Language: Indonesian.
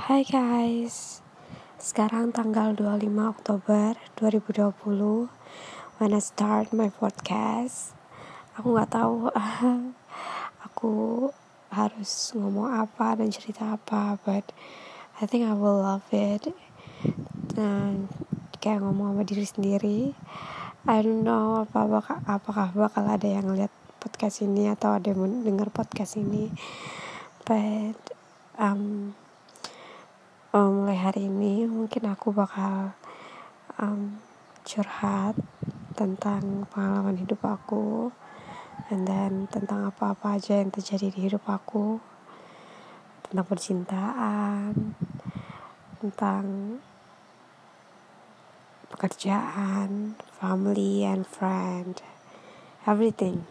Hai guys. Sekarang tanggal 25 Oktober 2020 When I start my podcast. Aku gak tahu Aku harus ngomong apa dan cerita apa But I think I will love it. Dan kayak ngomong sama diri sendiri. I don't know apa, apakah bakal ada yang lihat podcast ini atau ada yang dengar podcast ini. But um, um, mulai hari ini mungkin aku bakal um, curhat tentang pengalaman hidup aku and then tentang apa-apa aja yang terjadi di hidup aku. Tentang percintaan tentang pekerjaan family and friend everything